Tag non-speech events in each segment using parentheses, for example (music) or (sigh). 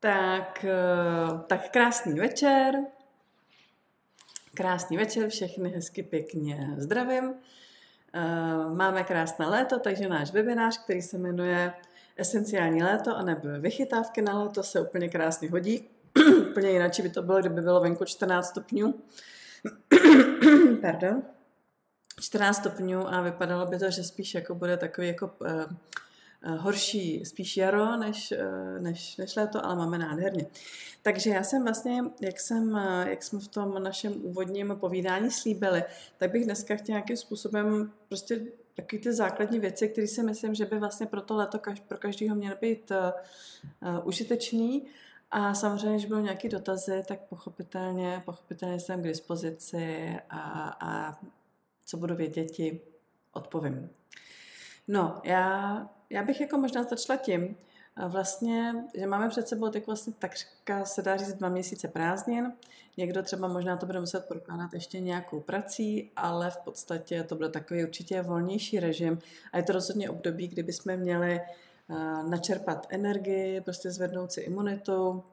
Tak, eh, tak krásný večer. Krásný večer, všechny hezky pěkně zdravím. Eh, máme krásné léto, takže náš webinář, který se jmenuje Esenciální léto a nebo vychytávky na léto se úplně krásně hodí. (clears throat) úplně jinak by to bylo, kdyby bylo venku 14 stupňů. (clears throat) Pardon. 14 stupňů a vypadalo by to, že spíš jako bude takový jako Eh, horší spíš jaro než, eh, než, než léto, ale máme nádherně. Takže já jsem vlastně, jak, jsem, eh, jak jsme v tom našem úvodním povídání slíbili, tak bych dneska chtěla nějakým způsobem prostě takové ty základní věci, které si myslím, že by vlastně pro to léto pro každého měly být uh, užitečný. A samozřejmě, když budou nějaké dotazy, tak pochopitelně, pochopitelně jsem k dispozici a, a co budu vědět, ti odpovím. No, já já bych jako možná začala tím, vlastně, že máme před sebou tak vlastně takřka se dá říct dva měsíce prázdnin. Někdo třeba možná to bude muset prokládat ještě nějakou prací, ale v podstatě to bude takový určitě volnější režim a je to rozhodně období, kdy jsme měli načerpat energii, prostě zvednout si imunitu.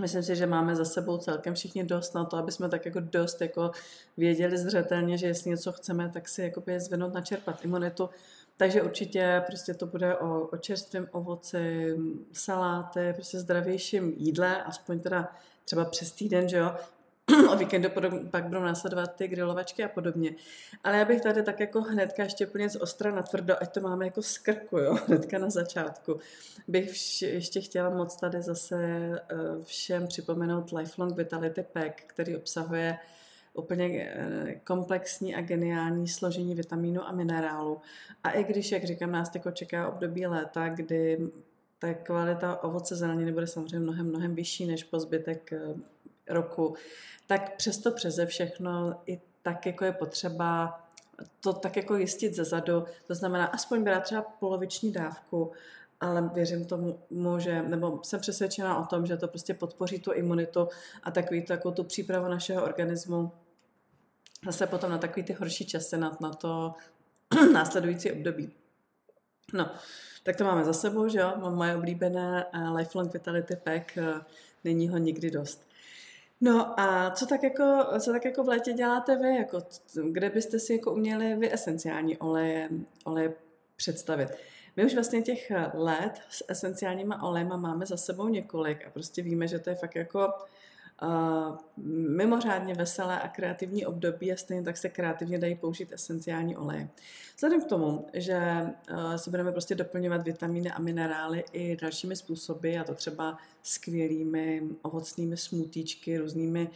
Myslím si, že máme za sebou celkem všichni dost na to, aby jsme tak jako dost jako věděli zřetelně, že jestli něco chceme, tak si jakoby zvednout, načerpat imunitu takže určitě prostě to bude o, o čerstvém ovoci, saláty, prostě zdravějším jídle, aspoň teda třeba přes týden, že jo, (clears throat) o víkendu pak budou následovat ty grilovačky a podobně. Ale já bych tady tak jako hnedka ještě úplně z ostra na tvrdo, ať to máme jako z krku, jo, (laughs) hnedka na začátku, bych vš- ještě chtěla moc tady zase uh, všem připomenout Lifelong Vitality Pack, který obsahuje úplně eh, komplexní a geniální složení vitamínu a minerálu. A i když, jak říkám, nás teď čeká období léta, kdy ta kvalita ovoce zeleniny bude samozřejmě mnohem, mnohem vyšší než po zbytek eh, roku, tak přesto přeze všechno i tak jako je potřeba to tak jako jistit ze zadu, to znamená aspoň brát třeba poloviční dávku, ale věřím tomu, že, nebo jsem přesvědčená o tom, že to prostě podpoří tu imunitu a takový jako tu přípravu našeho organismu zase potom na takový ty horší časy, na, na to (clears throat) následující období. No, tak to máme za sebou, že jo? Mám moje oblíbené uh, Lifelong Vitality Pack, uh, není ho nikdy dost. No a co tak jako, co tak jako v létě děláte vy? Jako, kde byste si jako uměli vy esenciální oleje, oleje představit? My už vlastně těch let s esenciálníma olejma máme za sebou několik a prostě víme, že to je fakt jako mimořádně veselé a kreativní období a stejně tak se kreativně dají použít esenciální oleje. Vzhledem k tomu, že si budeme prostě doplňovat vitamíny a minerály i dalšími způsoby, a to třeba skvělými ovocnými smutíčky, různými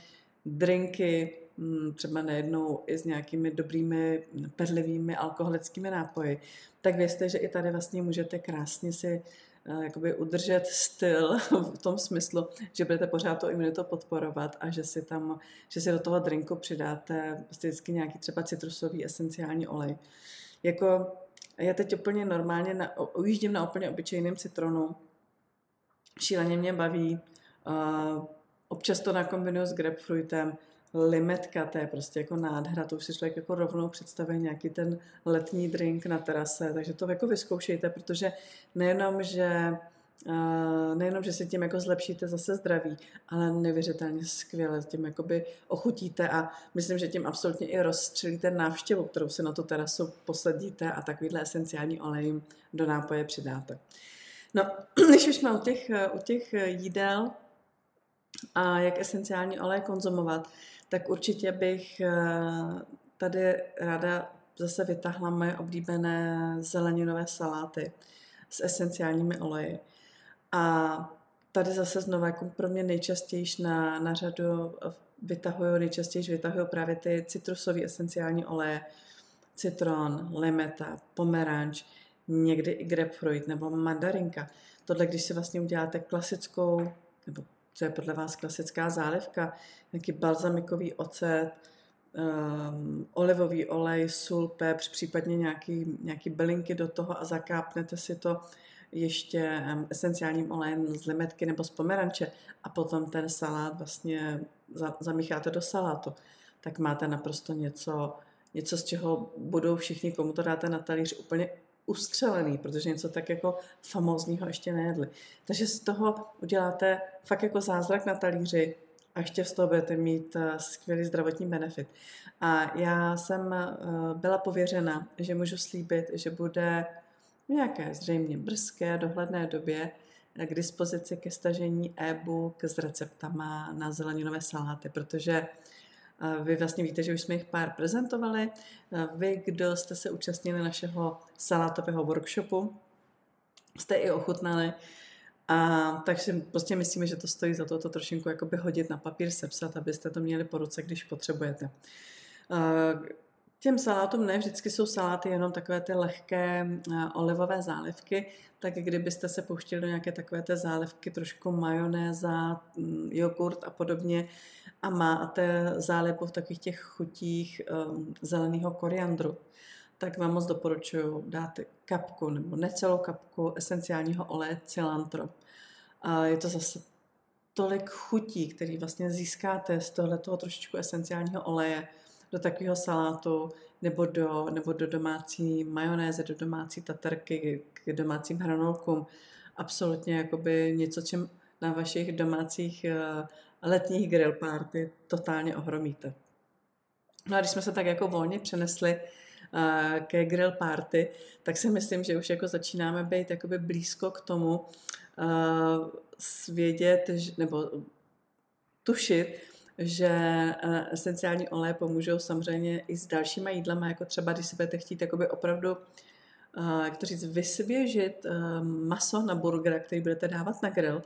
drinky, hm, třeba nejednou i s nějakými dobrými perlivými alkoholickými nápoji, tak vězte, že i tady vlastně můžete krásně si Eh, jakoby udržet styl (laughs) v tom smyslu, že budete pořád to imunitu podporovat a že si tam, že si do toho drinku přidáte prostě vždycky nějaký třeba citrusový esenciální olej. Jako já teď úplně normálně na, ujíždím na úplně obyčejném citronu. Šíleně mě baví. Uh, občas to nakombinuju s grapefruitem limetka, to je prostě jako nádhra, to už si člověk jako rovnou představí nějaký ten letní drink na terase, takže to jako vyzkoušejte, protože nejenom, že Uh, nejenom, že si tím jako zlepšíte zase zdraví, ale nevěřitelně skvěle tím jakoby ochutíte a myslím, že tím absolutně i rozstřelíte návštěvu, kterou si na tu terasu posadíte a takovýhle esenciální olej do nápoje přidáte. No, (clears throat) když už jsme u těch, u těch jídel a jak esenciální olej konzumovat, tak určitě bych eh, tady ráda zase vytáhla moje oblíbené zeleninové saláty s esenciálními oleji. A tady zase znovu jako pro mě nejčastěji na, na řadu vytahuju, nejčastěji vytahuju právě ty citrusové esenciální oleje, citron, limeta, pomeranč, někdy i grapefruit nebo mandarinka. Tohle, když si vlastně uděláte klasickou, nebo co je podle vás klasická zálivka, nějaký balzamikový ocet, um, olivový olej, sůl, pepř, případně nějaký, nějaký bylinky do toho a zakápnete si to ještě um, esenciálním olejem z limetky nebo z pomeranče a potom ten salát vlastně za, zamícháte do salátu, tak máte naprosto něco, něco, z čeho budou všichni, komu to dáte na talíř, úplně ustřelený, protože něco tak jako famózního ještě nejedli. Takže z toho uděláte fakt jako zázrak na talíři a ještě z toho budete mít eh, skvělý zdravotní benefit. A já jsem eh, byla pověřena, že můžu slíbit, že bude nějaké zřejmě brzké dohledné době k dispozici ke stažení e-book s receptama na zeleninové saláty, protože vy vlastně víte, že už jsme jich pár prezentovali. Vy, kdo jste se účastnili našeho salátového workshopu, jste i ochutnali. A takže prostě myslíme, že to stojí za to, to trošinku jakoby hodit na papír, sepsat, abyste to měli po ruce, když potřebujete. Těm salátům ne vždycky jsou saláty jenom takové ty lehké olivové zálivky, tak kdybyste se pouštili do nějaké takové té zálivky, trošku majonéza, mm, jogurt a podobně a máte zálivu v takových těch chutích um, zeleného koriandru, tak vám moc doporučuji dát kapku nebo necelou kapku esenciálního oleje cilantro. A je to zase tolik chutí, který vlastně získáte z tohoto trošičku esenciálního oleje, do takového salátu nebo do, nebo do domácí majonézy, do domácí tatarky, k domácím hranolkům. Absolutně jakoby něco, čím na vašich domácích eh, letních grill party totálně ohromíte. No a když jsme se tak jako volně přenesli uh, ke grill party, tak si myslím, že už jako začínáme být jakoby blízko k tomu uh, svědět, nebo tušit, že eh, esenciální oleje pomůžou samozřejmě i s dalšíma jídlama, jako třeba když si budete chtít jakoby opravdu eh, jak to říct, vysvěžit eh, maso na burgera, který budete dávat na grill,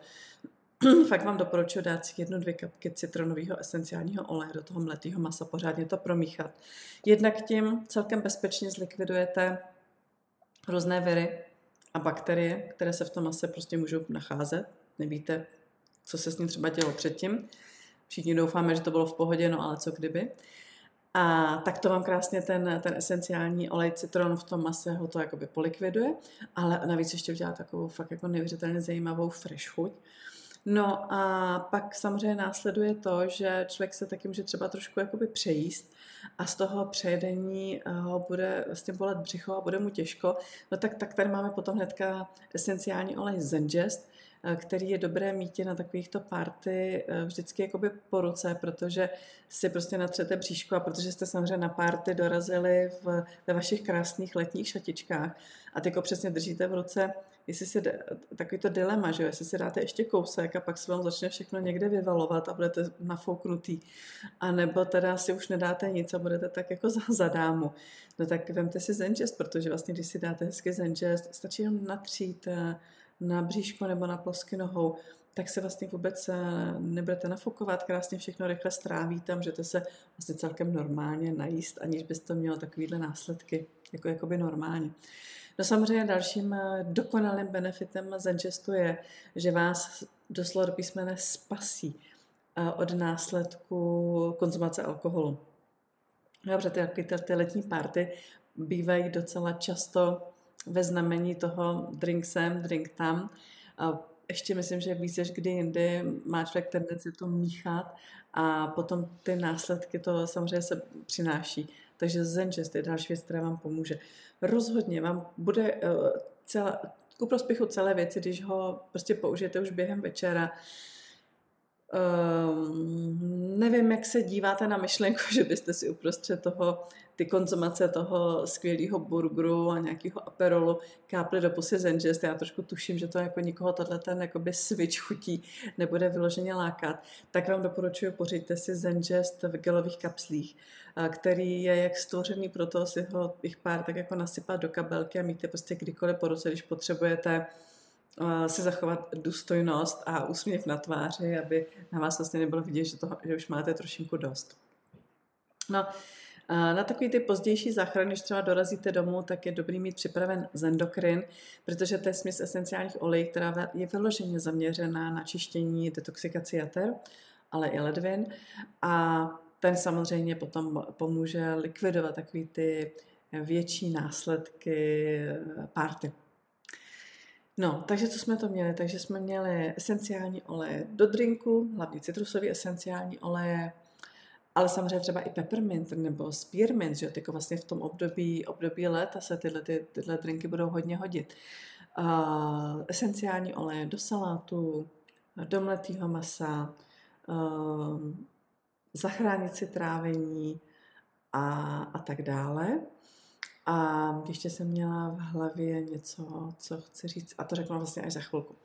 (clears throat) fakt vám doporučuji dát si jednu, dvě kapky citronového esenciálního oleje do toho mletého masa, pořádně to promíchat. Jednak tím celkem bezpečně zlikvidujete různé viry a bakterie, které se v tom mase prostě můžou nacházet. Nevíte, co se s ním třeba dělo předtím. Všichni doufáme, že to bylo v pohodě, no ale co kdyby. A tak to vám krásně ten, ten esenciální olej citron v tom mase ho to jakoby polikviduje, ale navíc ještě udělá takovou fakt jako neuvěřitelně zajímavou fresh chuť. No a pak samozřejmě následuje to, že člověk se taky může třeba trošku jakoby přejíst a z toho přejedení eh, ho bude vlastně bolet břicho a bude mu těžko, no tak, tak tady máme potom hnedka esenciální olej Zengest, který je dobré mít na takovýchto party eh, vždycky jakoby po ruce, protože si prostě natřete bříško a protože jste samozřejmě na party dorazili v, ve vašich krásných letních šatičkách a tyko přesně držíte v ruce jestli si takový to dilema, že jo, jestli si dáte ještě kousek a pak se vám začne všechno někde vyvalovat a budete nafouknutý, a nebo teda si už nedáte nic a budete tak jako za, za dámu. No tak vemte si Zengest, protože vlastně, když si dáte hezky Zengest, stačí jenom natřít eh, na bříško nebo na plosky nohou, tak se vlastně vůbec eh, nebudete nafukovat, krásně všechno rychle strávíte, můžete se vlastně celkem normálně najíst, aniž byste mělo takovýhle následky, jako jakoby normálně. No samozřejmě dalším eh, dokonalým benefitem Zengestu je, že vás doslova do písmene spasí eh, od následku konzumace alkoholu. Dobře, ty, ty, ty letní party bývají docela často ve znamení toho drink sem, drink tam. A ještě myslím, že víc než kdy jindy má člověk tendenci to míchat a potom ty následky to samozřejmě se přináší. Takže Zenchest je další věc, která vám pomůže. Rozhodně vám bude uh, celá, ku prospěchu celé věci, když ho prostě použijete už během večera, Um, nevím, jak se díváte na myšlenku, (laughs) že byste si uprostřed toho, ty konzumace toho skvělého burgeru a nějakého aperolu kápli do pusy Zengest. Já trošku tuším, že to jako nikoho tohle ten jakoby switch chutí nebude vyloženě lákat. Tak vám doporučuji, pořiďte si Zengest v gelových kapslích, který je jak stvořený pro to si ho jich pár tak jako nasypat do kabelky a mít je prostě kdykoliv po roce, když potřebujete si zachovat důstojnost a úsměv na tváři, aby na vás vlastně nebylo vidět, že, to, že už máte trošinku dost. No, na takový ty pozdější záchrany, když třeba dorazíte domů, tak je dobrý mít připraven zendokrin, protože to je směs esenciálních olejů, která je vyloženě zaměřená na čištění, detoxikaci jater, ale i ledvin. A ten samozřejmě potom pomůže likvidovat takový ty větší následky párty. No, takže co jsme to měli? Takže jsme měli esenciální oleje do drinku, hlavně citrusové esenciální oleje, ale samozřejmě třeba i peppermint nebo spearmint, že jako vlastně v tom období, období léta se tyhle, ty, tyhle drinky budou hodně hodit. Uh, esenciální oleje do salátu, do mletého masa, uh, zachránit si trávení a, a tak dále. A ještě jsem měla v hlavě něco, co chci říct, a to řeknu vlastně až za chvilku.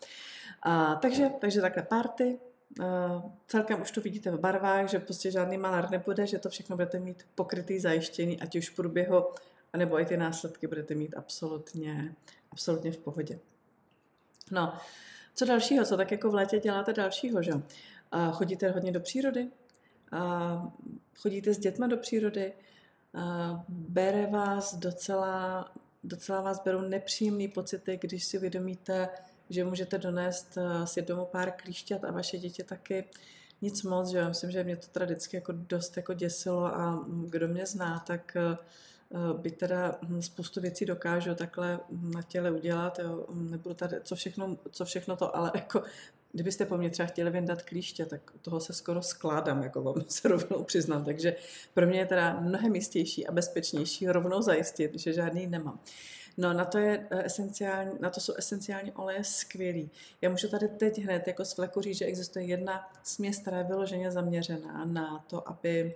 A, takže, takže takhle party, celkem už to vidíte v barvách, že prostě žádný malar nebude, že to všechno budete mít pokrytý, zajištěný, ať už v průběhu, anebo i ty následky budete mít absolutně, absolutně v pohodě. No, co dalšího, co tak jako v létě děláte dalšího, že? Uh, chodíte hodně do přírody, uh, chodíte s dětma do přírody, bere vás docela, docela vás berou nepříjemné pocity, když si uvědomíte, že můžete donést eh, si domů pár klíšťat a vaše děti taky nic moc, že já myslím, že mě to teda vždycky jako dost jako děsilo a kdo mě zná, tak eh, eh, by teda hm, spoustu věcí dokážu takhle na těle udělat, jo. nebudu tady, co všechno, co všechno to, ale jako kdybyste po mně třeba chtěli vyndat klíště, tak toho se skoro skládám, jako vám (laughs) se rovnou přiznám. Takže pro mě je teda mnohem jistější a bezpečnější rovnou zajistit, že žádný nemám. No na to, je eh, esenciální, na to jsou esenciální oleje skvělý. Já můžu tady teď hned jako z fleku říct, že existuje jedna směs, která je vyloženě zaměřená na to, aby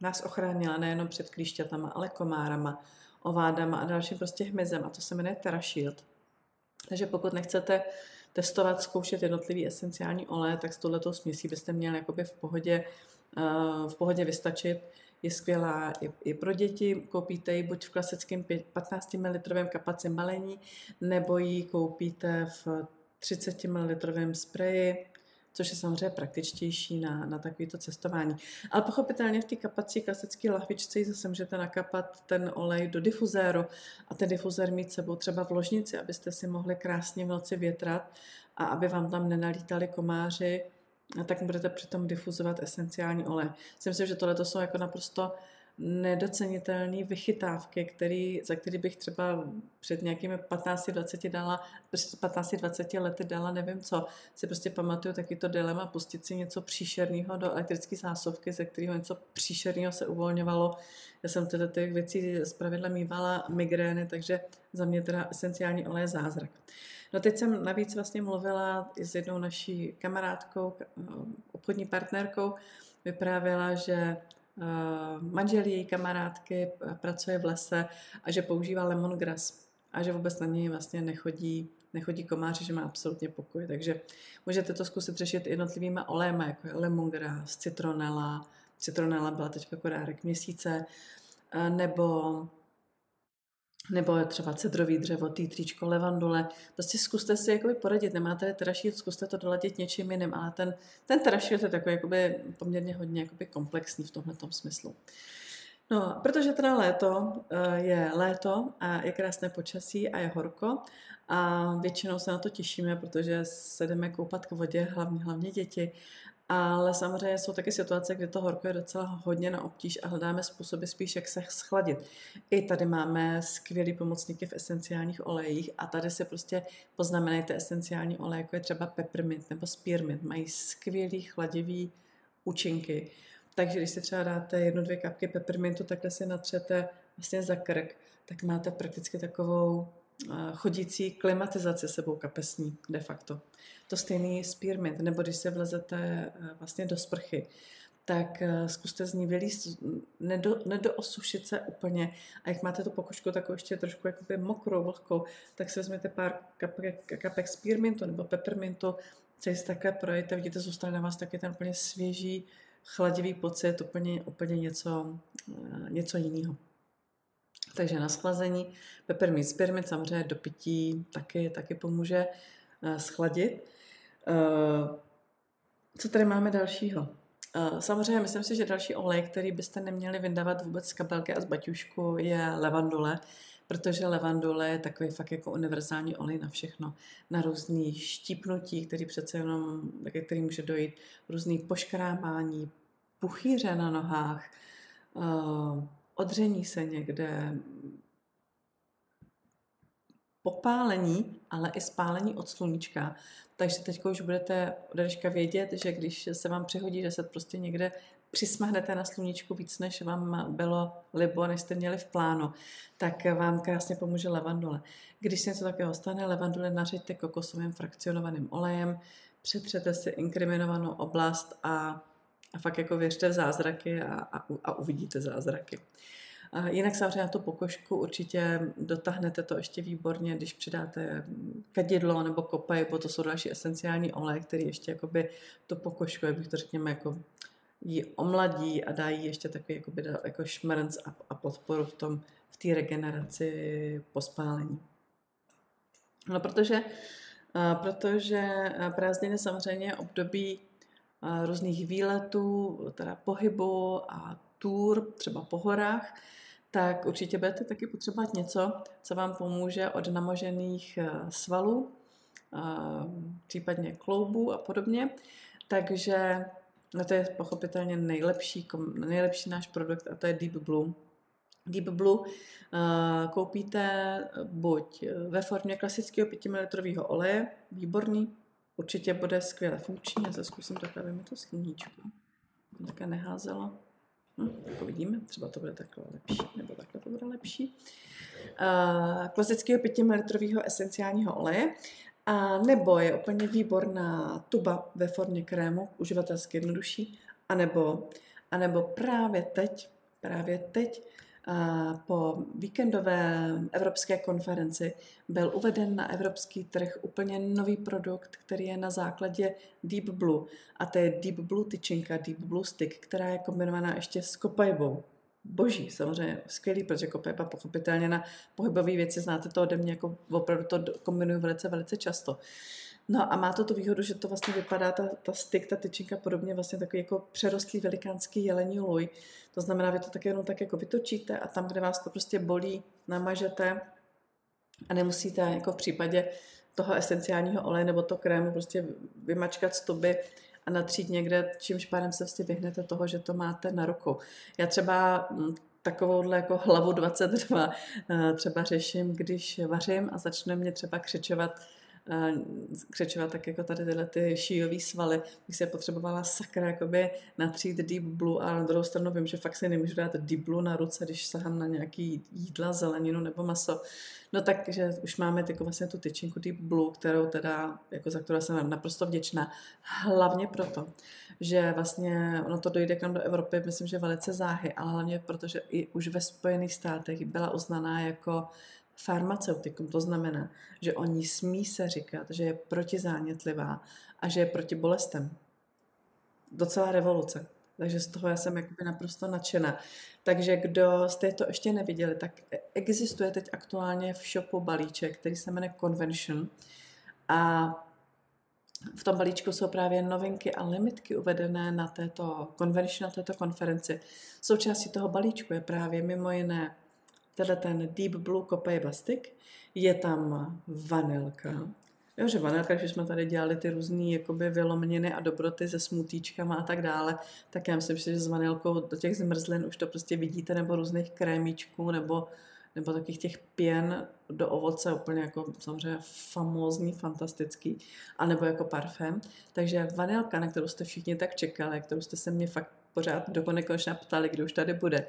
nás ochránila nejenom před klíšťatama, ale komárama, ovádama a dalším prostě hmyzem a to se jmenuje TerraShield. Takže pokud nechcete testovat, zkoušet jednotlivý esenciální oleje, tak s touhletou směsí byste měli jakoby v pohodě, eh, v pohodě vystačit. Je skvělá i, i pro děti, koupíte ji buď v klasickém 15 ml kapaci malení, nebo ji koupíte v 30 ml spreji, což je samozřejmě praktičtější na, na takovéto cestování. Ale pochopitelně v té kapací klasické lahvičce zase můžete nakapat ten olej do difuzéru a ten difuzér mít sebou třeba v ložnici, abyste si mohli krásně v noci větrat a aby vám tam nenalítali komáři, tak budete přitom difuzovat esenciální olej. Myslím, že tohle jsou jako naprosto nedocenitelné vychytávky, který, za který bych třeba před nějakými 15-20 dala, 15-20 lety dala nevím co. Si prostě pamatuju taky to dilema pustit si něco příšerného do elektrické zásuvky, ze kterého něco příšerného se uvolňovalo. Já jsem tedy těch věcí pravidla mývala migrény, takže za mě teda esenciální olej zázrak. No teď jsem navíc vlastně mluvila i s jednou naší kamarádkou, obchodní partnerkou, vyprávěla, že manžel její kamarádky pracuje v lese a že používá lemongrass a že vůbec na něj vlastně nechodí, nechodí komáři, že má absolutně pokoj. Takže můžete to zkusit řešit jednotlivýma olejma, jako je lemongrass, citronela. Citronela byla teď dárek měsíce, eh, nebo nebo třeba cedrový dřevo, týtříčko, levandule. Prostě zkuste si jakoby poradit. Nemáte terašit, zkuste to doladit něčím jiným, ale ten, ten terašit je takový jakoby poměrně hodně jakoby komplexní v tomhle smyslu. No, protože teda léto eh, je léto a je krásné počasí a je horko a většinou se na to těšíme, protože se jdeme koupat k vodě, hlavně, hlavně děti ale samozřejmě jsou taky situace, kdy to horko je docela hodně na obtíž a hledáme způsoby spíš, jak se schladit. I tady máme skvělý pomocníky v esenciálních olejích a tady se prostě poznamenejte esenciální oleje, jako je třeba peppermint nebo spearmint. Mají skvělý chladivý účinky. Takže když si třeba dáte jednu, dvě kapky peppermintu, takhle si natřete vlastně za krk, tak máte prakticky takovou chodící klimatizace sebou kapesní de facto. To stejný spearmint, nebo když se vlezete eh, vlastně do sprchy, tak eh, zkuste z ní vylíst, nedo, nedoosušit se úplně. A jak máte tu pokožku takovou ještě trošku jakoby mokrou, vlhkou, tak si vezměte pár kapek, kapek spearmintu nebo peppermintu, celý se takhle projete, vidíte, zůstane na vás taky ten úplně svěží, chladivý pocit, úplně, úplně něco, eh, něco jiného. Takže na schlazení peppermint spearmint samozřejmě do pití taky, taky pomůže schladit. Uh, co tady máme dalšího? Uh, samozřejmě myslím si, že další olej, který byste neměli vyndávat vůbec z kabelky a z baťušku, je levandule, protože levandule je takový fakt jako univerzální olej na všechno. Na různý štípnutí, který přece jenom, který může dojít, různý poškrámání, puchýře na nohách, uh, odření se někde, popálení, ale i spálení od sluníčka. Takže teď už budete od vědět, že když se vám přihodí, že se prostě někde přismahnete na sluníčku víc, než vám bylo libo, než jste měli v plánu, tak vám krásně pomůže levandule. Když se něco takového stane, levandule nařiďte kokosovým frakcionovaným olejem, přetřete si inkriminovanou oblast a, a fakt jako věřte v zázraky a, a, a uvidíte zázraky. Jinak samozřejmě na tu pokožku určitě dotáhnete to ještě výborně, když přidáte kadidlo nebo kopej, bo to jsou další esenciální oleje, který ještě jakoby tu pokožku, jak bych to řekněme, jako ji omladí a dají ještě takový jakoby, jako šmrnc a, a podporu v tom, v té regeneraci po spálení. No protože, protože prázdniny samozřejmě období různých výletů, teda pohybu a tour, třeba po horách, tak určitě budete taky potřebovat něco, co vám pomůže od namožených svalů, případně kloubů a podobně. Takže No to je pochopitelně nejlepší, nejlepší náš produkt a to je Deep Blue. Deep Blue uh, koupíte buď ve formě klasického 5 ml oleje, výborný, určitě bude skvěle funkční, já se zkusím takhle mi to sluníčko, také neházelo. Hm, jako vidíme, třeba to bude takhle lepší, nebo takhle to bude lepší. Uh, klasického 5 ml esenciálního oleje a nebo je úplně výborná tuba ve formě krému, uživatelsky jednodušší, a nebo, a nebo právě teď, právě teď po víkendové evropské konferenci byl uveden na evropský trh úplně nový produkt, který je na základě Deep Blue. A to je Deep Blue tyčinka, Deep Blue Stick, která je kombinovaná ještě s kopajbou boží, samozřejmě skvělý, protože Pepa pochopitelně na pohybové věci znáte to ode mě, jako opravdu to kombinuju velice, velice často. No a má to tu výhodu, že to vlastně vypadá, ta, ta styk, ta tyčinka podobně vlastně takový jako přerostlý velikánský jelení luj. To znamená, vy to tak jenom tak jako vytočíte a tam, kde vás to prostě bolí, namažete a nemusíte jako v případě toho esenciálního oleje nebo to krému prostě vymačkat stuby a natřít někde, čímž pádem se vlastně vyhnete toho, že to máte na ruku. Já třeba mm, takovouhle jako hlavu 22 eh, třeba řeším, když vařím a začne mě třeba křičovat křečovat tak jako tady tyhle ty šíjové svaly, bych se potřebovala sakra jakoby natřít deep blue a na druhou stranu vím, že fakt si nemůžu dát deep blue na ruce, když sahám na nějaký jídla, zeleninu nebo maso. No takže už máme jako vlastně tu tyčinku deep blue, kterou teda, jako za kterou jsem naprosto vděčná. Hlavně proto, že vlastně ono to dojde k nám do Evropy, myslím, že velice záhy, ale hlavně proto, že i už ve Spojených státech byla uznaná jako farmaceutikum. To znamená, že o ní smí se říkat, že je protizánětlivá a že je proti bolestem. Docela revoluce. Takže z toho já jsem jakoby naprosto nadšená. Takže kdo jste to ještě neviděli, tak existuje teď aktuálně v shopu balíček, který se jmenuje Convention. A v tom balíčku jsou právě novinky a limitky uvedené na této convention, na této konferenci. Součástí toho balíčku je právě mimo jiné teda ten Deep Blue Copay Bastik, je tam vanilka, Jo, že vanilka, když jsme tady dělali ty různé jakoby vylomněny a dobroty se smutíčkama a tak dále, tak já myslím, že s vanilkou do těch zmrzlin už to prostě vidíte, nebo různých krémíčků, nebo, nebo takových těch pěn do ovoce, úplně jako samozřejmě famózní, fantastický, a nebo jako parfém. Takže vanilka, na kterou jste všichni tak čekali, kterou jste se mě fakt pořád do konečna ptali, kdy už tady bude,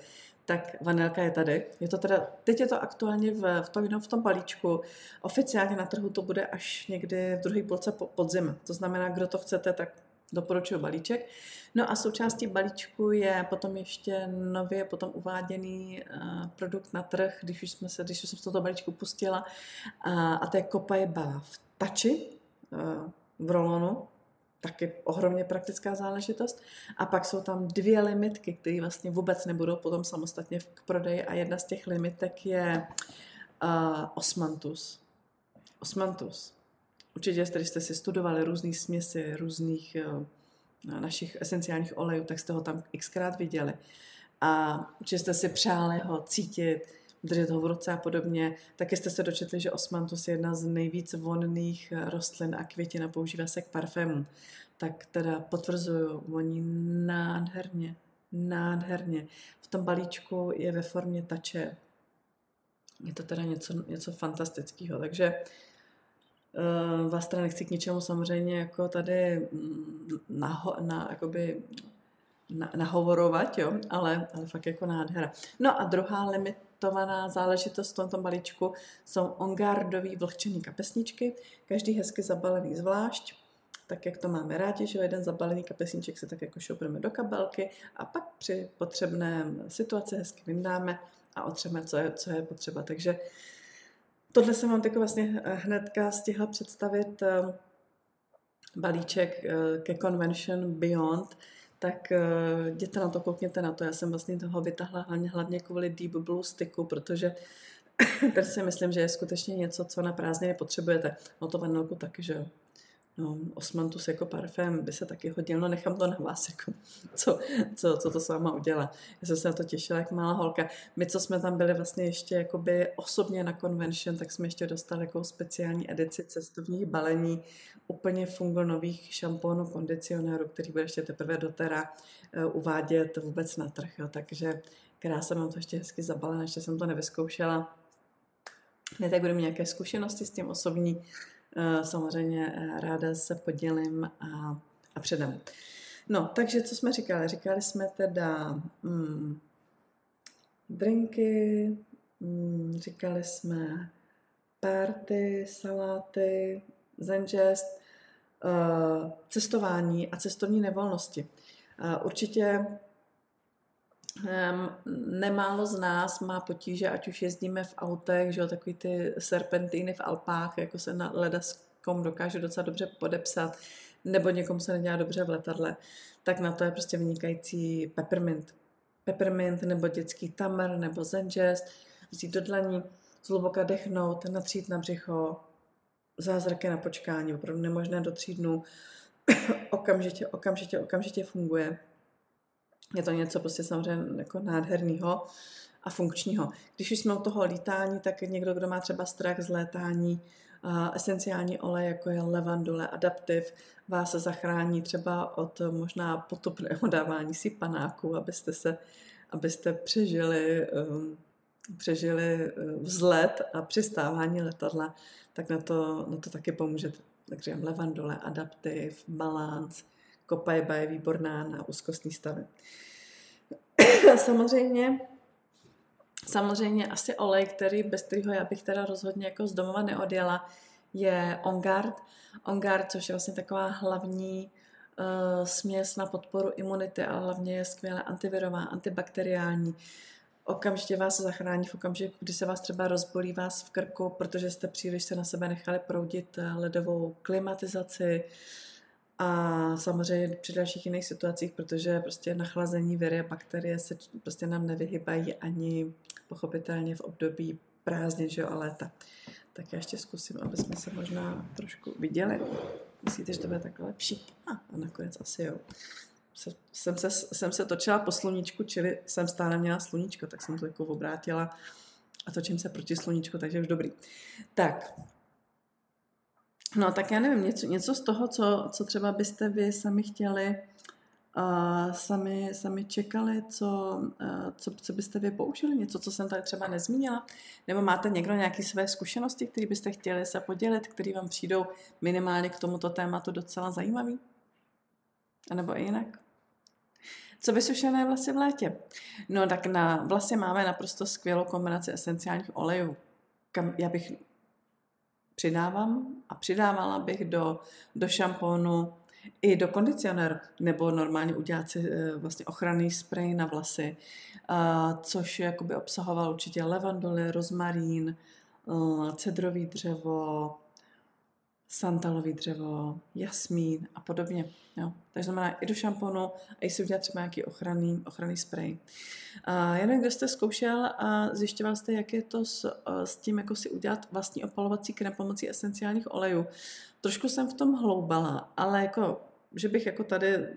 tak vanilka je tady. Je to teda, teď je to aktuálně v, v, tom, v tom balíčku. Oficiálně na trhu to bude až někdy v druhé půlce podzim. To znamená, kdo to chcete, tak doporučuji balíček. No a součástí balíčku je potom ještě nově potom uváděný uh, produkt na trh, když už, jsme se, když už jsem z toho balíčku pustila, uh, a to je Copaye v tači uh, v rolonu taky ohromně praktická záležitost. A pak jsou tam dvě limitky, které vlastně vůbec nebudou potom samostatně k prodeji a jedna z těch limitek je uh, osmantus. Osmantus. Určitě, když jste si studovali různé směsi, různých uh, našich esenciálních olejů, tak jste ho tam xkrát viděli. A určitě jste si přáli ho cítit, držet ho v ruce a podobně. Taky jste se dočetli, že osmantus je jedna z nejvíc vonných eh, rostlin a květin a používá se k parfému. Tak teda potvrzuju, oni nádherně, nádherně. V tom balíčku je ve formě tače je to teda něco, něco fantastického. Takže uh, vás teda nechci k ničemu samozřejmě jako tady mm, naho, na, jakoby, na, nahovorovat, jo, ale, ale fakt jako nádhera. No a druhá limitovaná záležitost v tomto balíčku jsou ongardový vlhčený kapesničky, každý hezky zabalený zvlášť, tak jak to máme rádi, že jeden zabalený kapesníček se tak jako šoupneme do kabelky a pak při potřebném situaci hezky vyndáme a otřeme, co je, co je potřeba. Takže tohle jsem vám jako vlastně hnedka stihla představit eh, balíček eh, ke Convention Beyond, tak uh, jděte na to, koukněte na to. Já jsem vlastně toho vytahla hlavně, hlavně kvůli Deep Blue Sticku, protože (coughs) ten si myslím, že je skutečně něco, co na prázdniny potřebujete. No to vanilku taky, že jo. No, osmantus jako parfém by se taky hodil, no nechám to na vás, jako, co, co, co to s váma udělá. Já jsem se na to těšila, jak malá holka. My, co jsme tam byli vlastně ještě jakoby osobně na convention, tak jsme ještě dostali jako speciální edici cestovních balení, úplně fungo nových šampónů, kondicionérů, který bude ještě teprve dotera uh, uvádět vůbec na trh. Jo. Takže krása, mám to ještě hezky zabalené, ještě jsem to nevyzkoušela. Ne, tak budu mít nějaké zkušenosti s tím osobní, Eh, samozřejmě eh, ráda se podělím a, a předám. No, takže co jsme říkali? Říkali jsme teda mm, drinky, mm, říkali jsme party, saláty, zenžest, uh, cestování a cestovní nevolnosti. Určitě nemálo z nás má potíže, ať už jezdíme v autech, že jo, takový ty serpentíny v Alpách, jako se na ledaskom dokáže docela dobře podepsat, nebo někomu se nedělá dobře v letadle, tak na to je prostě vynikající peppermint. Peppermint nebo dětský tamar nebo zenžest, vzít do dlaní, zhluboka dechnout, natřít na břicho, zázraky na počkání, opravdu nemožné do tří dnů, (coughs) okamžitě, okamžitě, okamžitě funguje je to něco prostě samozřejmě jako nádherného a funkčního. Když už jsme u toho lítání, tak někdo, kdo má třeba strach z létání, uh, esenciální olej, jako je levandule, adaptiv, vás zachrání třeba od možná potopného (laughs) dávání si panáku, abyste se, abyste přežili, um, přežili vzlet a přistávání letadla, tak na to, na to taky pomůžete. Takže levandule, adaptiv, balans, Kopajba je výborná na úzkostní stavy. (coughs) samozřejmě, samozřejmě asi olej, který, bez kterého já bych teda rozhodně jako z domova neodjela, je OnGuard. OnGuard, což je vlastně taková hlavní uh, směs na podporu imunity, ale hlavně je skvěle antivirová, antibakteriální. Okamžitě vás zachrání v okamžiku, kdy se vás třeba rozbolí vás v krku, protože jste příliš se na sebe nechali proudit eh, ledovou klimatizaci, uh, a samozřejmě při dalších jiných situacích, protože prostě nachlazení viry a bakterie se prostě nám nevyhybají ani pochopitelně v období prázdnin, že jo, a léta. Tak já ještě zkusím, aby jsme se možná trošku viděli. Myslíte, že to bude tak lepší? A, a nakonec asi jo. Se, jsem, se, jsem se točila po sluníčku, čili jsem stále měla sluníčko, tak jsem to jako obrátila a točím se proti sluníčku, takže už dobrý. Tak, No tak já nevím, něco, něco z toho, co, co třeba byste vy sami chtěli, uh, sami, sami čekali, co, uh, co, co byste vy použili, něco, co jsem tady třeba nezmínila, nebo máte někdo nějaké své zkušenosti, které byste chtěli se podělit, které vám přijdou minimálně k tomuto tématu docela zajímavý? A nebo i jinak? Co vysušené vlasy v létě? No tak na vlasy máme naprosto skvělou kombinaci esenciálních olejů. Kam já bych přidávám a přidávala bych do, do šampónu i do kondicionéru, nebo normálně udělat si eh, vlastně ochranný sprej na vlasy, což jakoby obsahoval určitě levandoly, rozmarín, eh, cedrový dřevo, santalový dřevo, jasmín a podobně. Jo. Takže znamená i do šamponu a i si udělat třeba nějaký ochranný, ochranný sprej. A jen kdo jste zkoušel a zjišťoval jste, jak je to s, s tím, jako si udělat vlastní opalovací krém pomocí esenciálních olejů. Trošku jsem v tom hloubala, ale jako, že bych jako tady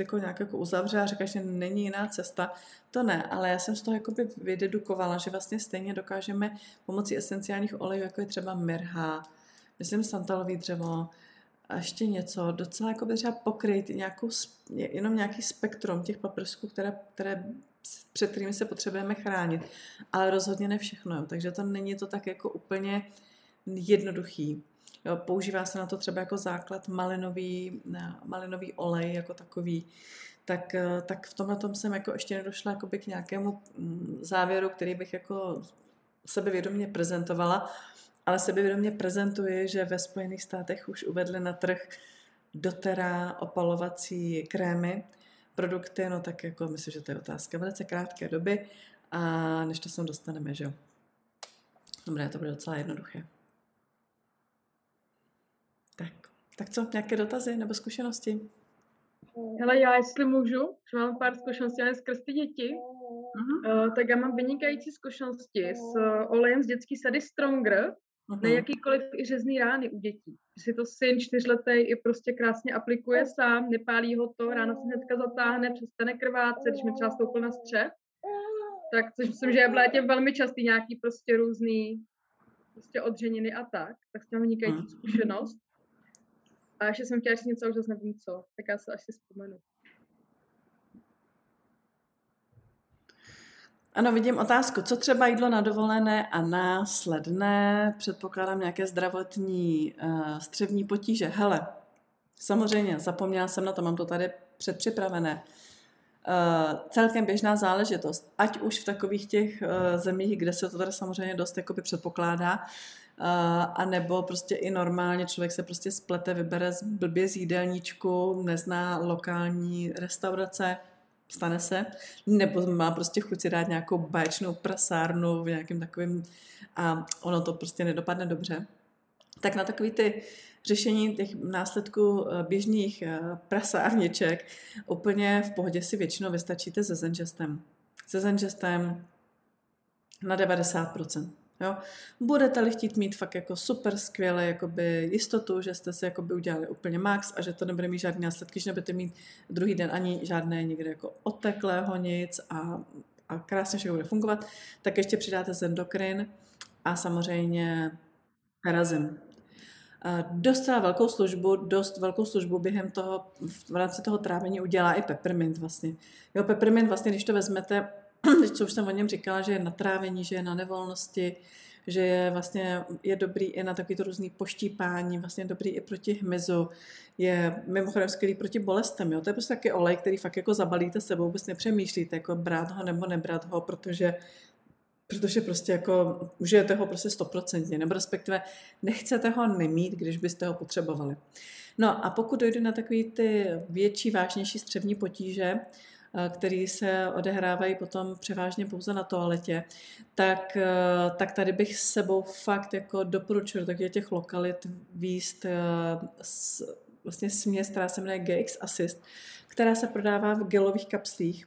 jako nějak jako uzavřela a řekla, že není jiná cesta, to ne, ale já jsem z toho vydedukovala, že vlastně stejně dokážeme pomocí esenciálních olejů, jako je třeba mirha, myslím santalový dřevo, a ještě něco, docela jako by třeba pokryt nějakou, jenom nějaký spektrum těch paprsků, které, které před kterými se potřebujeme chránit, ale rozhodně ne všechno. Jo. Takže to není to tak jako úplně jednoduchý. Jo, používá se na to třeba jako základ malinový, malinový olej jako takový. Tak, eh, tak v tomhle tom jsem jako ještě nedošla jakoby k nějakému mm, závěru, který bych jako sebevědomě prezentovala, ale sebevědomě prezentuje, že ve Spojených státech už uvedli na trh dotera opalovací krémy, produkty, no tak jako myslím, že to je otázka velice krátké doby a než to sem dostaneme, že jo. Dobré, to bude docela jednoduché. Tak, tak co, nějaké dotazy nebo zkušenosti? Hele, já jestli můžu, že mám pár zkušeností ale skrz ty děti, uh-huh. uh, tak já mám vynikající zkušenosti s uh, olejem z dětský sady Stronger, uh-huh. na jakýkoliv i řezný rány u dětí. Že si to syn čtyřletý i prostě krásně aplikuje sám, nepálí ho to, ráno se hnedka zatáhne, přestane krvácet, když mi třeba stoupil na střech. Tak, což myslím, že je v létě velmi častý nějaký prostě různý prostě odřeniny a tak, tak s tím vynikající uh-huh. zkušenost. A ještě jsem chtěla říct něco, už zase nevím co, tak já se asi vzpomenu. Ano, vidím otázku. Co třeba jídlo na dovolené a následné? Předpokládám nějaké zdravotní uh, střevní potíže. Hele, samozřejmě, zapomněla jsem na to, mám to tady předpřipravené. Uh, celkem běžná záležitost, ať už v takových těch uh, zemích, kde se to tady samozřejmě dost jakoby předpokládá, uh, a nebo prostě i normálně člověk se prostě splete, vybere z blbě z jídelníčku, nezná lokální restaurace, stane se, nebo má prostě chuť si dát nějakou báječnou prasárnu v nějakém takovém a ono to prostě nedopadne dobře, tak na takový ty řešení těch následků eh, běžných eh, prasárniček úplně v pohodě si většinou vystačíte se zenžestem. Se zenžestem na 90%. Jo? Budete-li chtít mít fakt jako super skvěle jakoby jistotu, že jste si jakoby udělali úplně max a že to nebude mít žádné následky, že nebudete mít druhý den ani žádné někde jako oteklého nic a, a krásně všechno bude fungovat, tak ještě přidáte zendokrin a samozřejmě perazim. Docela velkou službu, dost velkou službu během toho, v rámci toho trávení udělá i peppermint vlastně. Jo, peppermint vlastně, když to vezmete, (clears throat) co už jsem o něm říkala, že je na trávení, že je na nevolnosti, že je vlastně je dobrý i na takovýto různý poštípání, vlastně dobrý i proti hmyzu, je mimochodem skvělý proti bolestem, jo? to je prostě taky olej, který fakt jako zabalíte sebou, vůbec nepřemýšlíte, jako brát ho nebo nebrat ho, protože protože prostě jako užijete ho prostě stoprocentně, nebo respektive nechcete ho nemít, když byste ho potřebovali. No a pokud dojde na takové ty větší, vážnější střevní potíže, Eh, který se odehrávají potom převážně pouze na toaletě, tak, eh, tak tady bych s sebou fakt jako doporučil do těch lokalit výst eh, vlastně směs, která se jmenuje GX Assist, která se prodává v gelových kapslích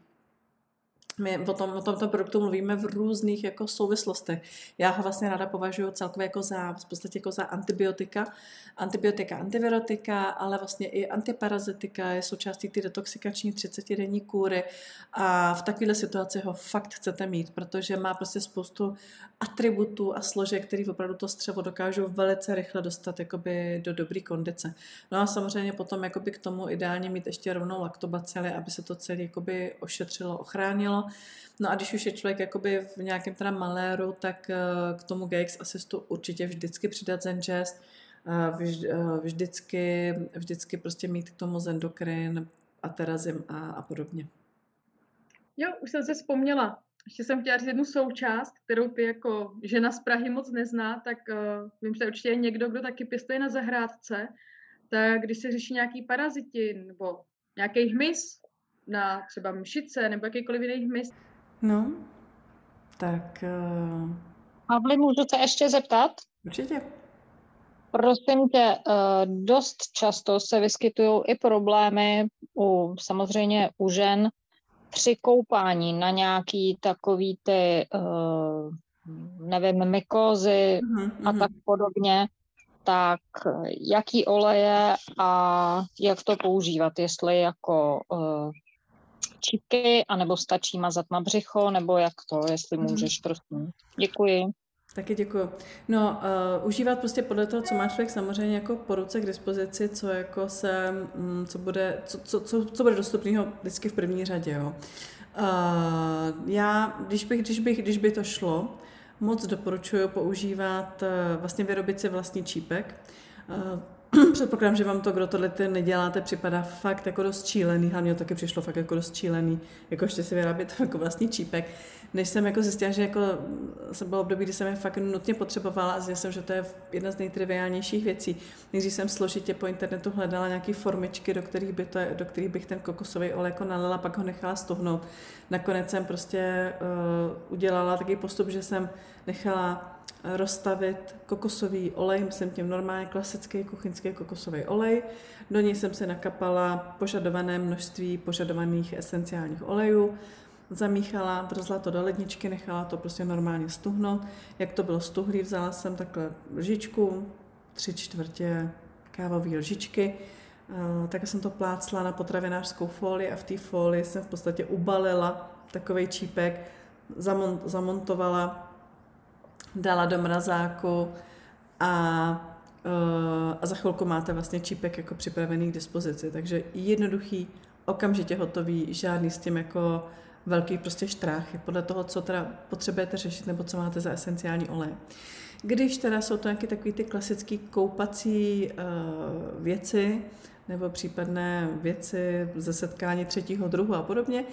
my o, tom, o tomto produktu mluvíme v různých jako souvislostech. Já ho vlastně ráda považuji celkově jako za, v podstatě jako za antibiotika, antibiotika, antivirotika, ale vlastně i antiparazitika je součástí ty detoxikační 30-denní kůry a v takovéhle situaci ho fakt chcete mít, protože má prostě spoustu atributů a složek, který opravdu to střevo dokážou velice rychle dostat jakoby do dobré kondice. No a samozřejmě potom jakoby k tomu ideálně mít ještě rovnou laktobacily, aby se to celé ošetřilo, ochránilo. No a když už je člověk jakoby v nějakém teda maléru, tak eh, k tomu GX Assistu určitě vždycky přidat Zengest, eh, vždycky, vždycky prostě mít k tomu zendokrin, aterazim a, a podobně. Jo, už jsem se vzpomněla. Ještě jsem chtěla říct jednu součást, kterou ty jako žena z Prahy moc nezná, tak uh, vím, že určitě je někdo, kdo taky pěstuje na zahrádce, tak když se řeší nějaký paraziti nebo nějaký hmyz na třeba mšice nebo jakýkoliv jiný hmyz. No, tak... Uh... Pavli, můžu se ještě zeptat? Určitě. Prosím tě, dost často se vyskytují i problémy u, samozřejmě u žen při koupání na nějaký takový ty, uh, nevím, mykozy uh-huh, a tak podobně, tak jaký oleje a jak to používat, jestli jako čípky, anebo stačí mazat na břicho, nebo jak to, jestli můžeš, prosím. Děkuji. Taky děkuji. No, uh, užívat prostě podle toho, co má člověk samozřejmě jako po ruce k dispozici, co jako se, um, co bude, co, co, co, co bude dostupného vždycky v první řadě, jo. Uh, já, když, bych, když, bych, když by to šlo, moc doporučuji používat, uh, vlastně vyrobit si vlastní čípek. Uh, Předpokládám, že vám to, kdo tohle neděláte, připadá fakt jako dost čílený, hlavně to taky přišlo fakt jako dost čílený, jako ještě si vyrábět jako vlastní čípek. Než jsem jako zjistila, že jako jsem byla období, kdy jsem je fakt nutně potřebovala a jsem, že to je jedna z nejtriviálnějších věcí. Nejdřív jsem složitě po internetu hledala nějaké formičky, do kterých, by to, do kterých bych ten kokosový olej jako nalila, pak ho nechala stuhnout. Nakonec jsem prostě uh, udělala takový postup, že jsem nechala rozstavit kokosový olej, myslím tím normálně klasický kuchyňský kokosový olej. Do něj jsem se nakapala požadované množství požadovaných esenciálních olejů, zamíchala, vrzla to do ledničky, nechala to prostě normálně stuhnout. Jak to bylo stuhlý, vzala jsem takhle lžičku, tři čtvrtě kávové lžičky, eh, tak jsem to plácla na potravinářskou folii a v té folii jsem v podstatě ubalila takový čípek, zamontovala dala do mrazáku a, uh, a za chvilku máte vlastně čípek jako připravený k dispozici. Takže jednoduchý, okamžitě hotový, žádný s tím jako velký prostě štráchy, podle toho, co teda potřebujete řešit nebo co máte za esenciální olej. Když teda jsou to nějaké takové ty klasické koupací uh, věci, nebo případné věci ze setkání třetího druhu a podobně,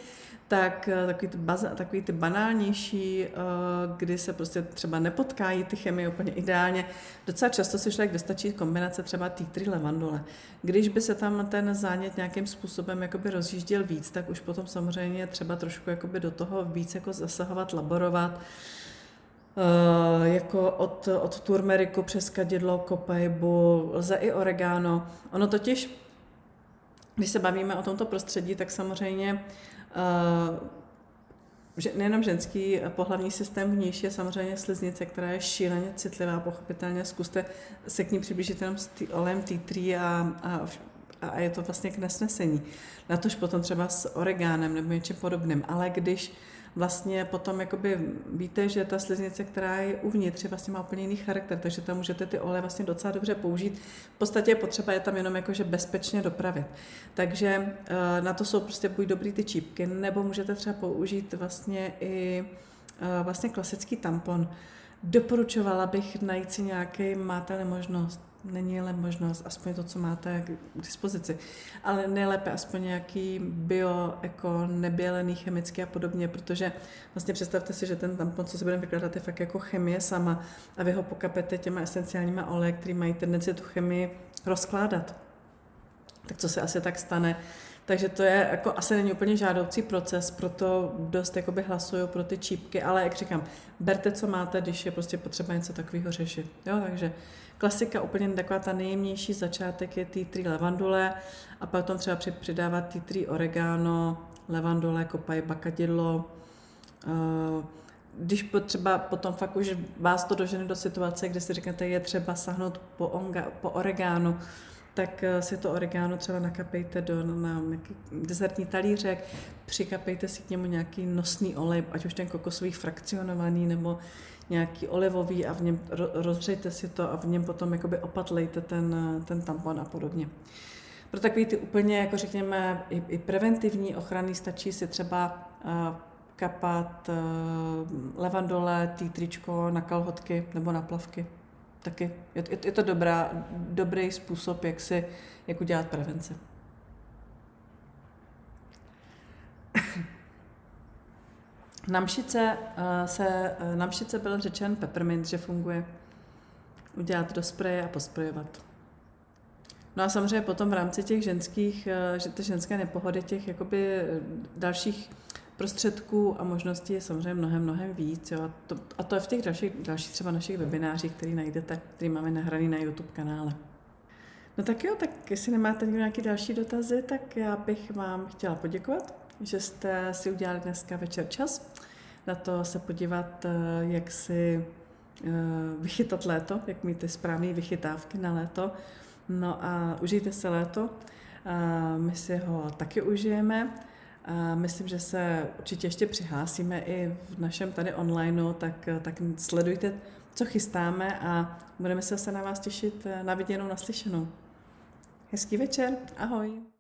tak eh, takový ty, baza, takový ty banálnější, eh, kdy se prostě třeba nepotkají ty chemie úplně ideálně. Docela často si člověk vystačí kombinace třeba títry levandule. Když by se tam ten zánět nějakým způsobem jakoby rozjížděl víc, tak už potom samozřejmě třeba trošku jakoby do toho víc jako zasahovat, laborovat. Uh, jako od, od turmeriku přes kadidlo, kopejbu, lze i oregano. Ono totiž, když se bavíme o tomto prostředí, tak samozřejmě uh, že nejenom ženský pohlavní systém vnější je samozřejmě sliznice, která je šíleně citlivá, pochopitelně. Zkuste se k ní přiblížit jenom s tý, olem T3 a, a, a je to vlastně k nesnesení. Na tož potom třeba s oregánem nebo něčím podobným. Ale když vlastně potom jakoby víte, že ta sliznice, která je uvnitř, vlastně má úplně jiný charakter, takže tam můžete ty oleje vlastně docela dobře použít. V podstatě je potřeba je tam jenom jakože bezpečně dopravit. Takže eh, na to jsou prostě buď dobrý ty čípky, nebo můžete třeba použít vlastně i eh, vlastně klasický tampon. Doporučovala bych najít si nějaký, máte možnost, není ale možnost, aspoň to, co máte k dispozici. Ale nejlépe aspoň nějaký bio, jako nebělený, chemický a podobně, protože vlastně představte si, že ten tampon, co se budeme vykládat, je fakt jako chemie sama a vy ho pokapete těma esenciálníma oleji, který mají tendenci tu chemii rozkládat. Tak co se asi tak stane? Takže to je jako asi není úplně žádoucí proces, proto dost jakoby hlasuju pro ty čípky, ale jak říkám, berte, co máte, když je prostě potřeba něco takového řešit. Jo, takže Klasika úplně taková ta nejjemnější začátek je tea tree levandule a potom třeba přidávat tea tree oregano, levandule, kopaj, bakadidlo. Eh, když potřeba potom fakt už vás to dožene do situace, kde si řeknete, je třeba sahnout po, onga, po oregánu, tak eh, si to oregano třeba nakapejte do, na nějaký dezertní talířek, přikapejte si k němu nějaký nosný olej, ať už ten kokosový frakcionovaný nebo nějaký olivový a v něm rozřejte si to a v něm potom jakoby opatlejte ten, ten tampon a podobně. Pro takový ty úplně, jako řekněme, i, i preventivní ochrany stačí si třeba uh, kapat uh, levandole, týtričko na kalhotky nebo na plavky. Taky je, je, je to dobrá, dobrý způsob, jak, si, jak udělat prevenci. (laughs) Na mšice, uh, se, uh, na mšice byl řečen peppermint, že funguje. Udělat do spreje a posprejovat. No a samozřejmě potom v rámci těch ženských, uh, že ty ženské nepohody, těch jakoby dalších prostředků a možností je samozřejmě mnohem, mnohem víc. Jo. A, to, a to je v těch dalších, dalších třeba našich webinářích, který najdete, který máme nahraný na YouTube kanále. No tak jo, tak jestli nemáte nějaké další dotazy, tak já bych vám chtěla poděkovat že jste si udělali dneska večer čas na to se podívat, eh, jak si eh, vychytat léto, jak mít ty správné vychytávky na léto. No a užijte se léto. My si ho taky užijeme. A myslím, že se určitě ještě přihlásíme i v našem tady onlineu, tak, tak sledujte, co chystáme a budeme se na vás těšit na viděnou, naslyšenou. Hezký večer, ahoj.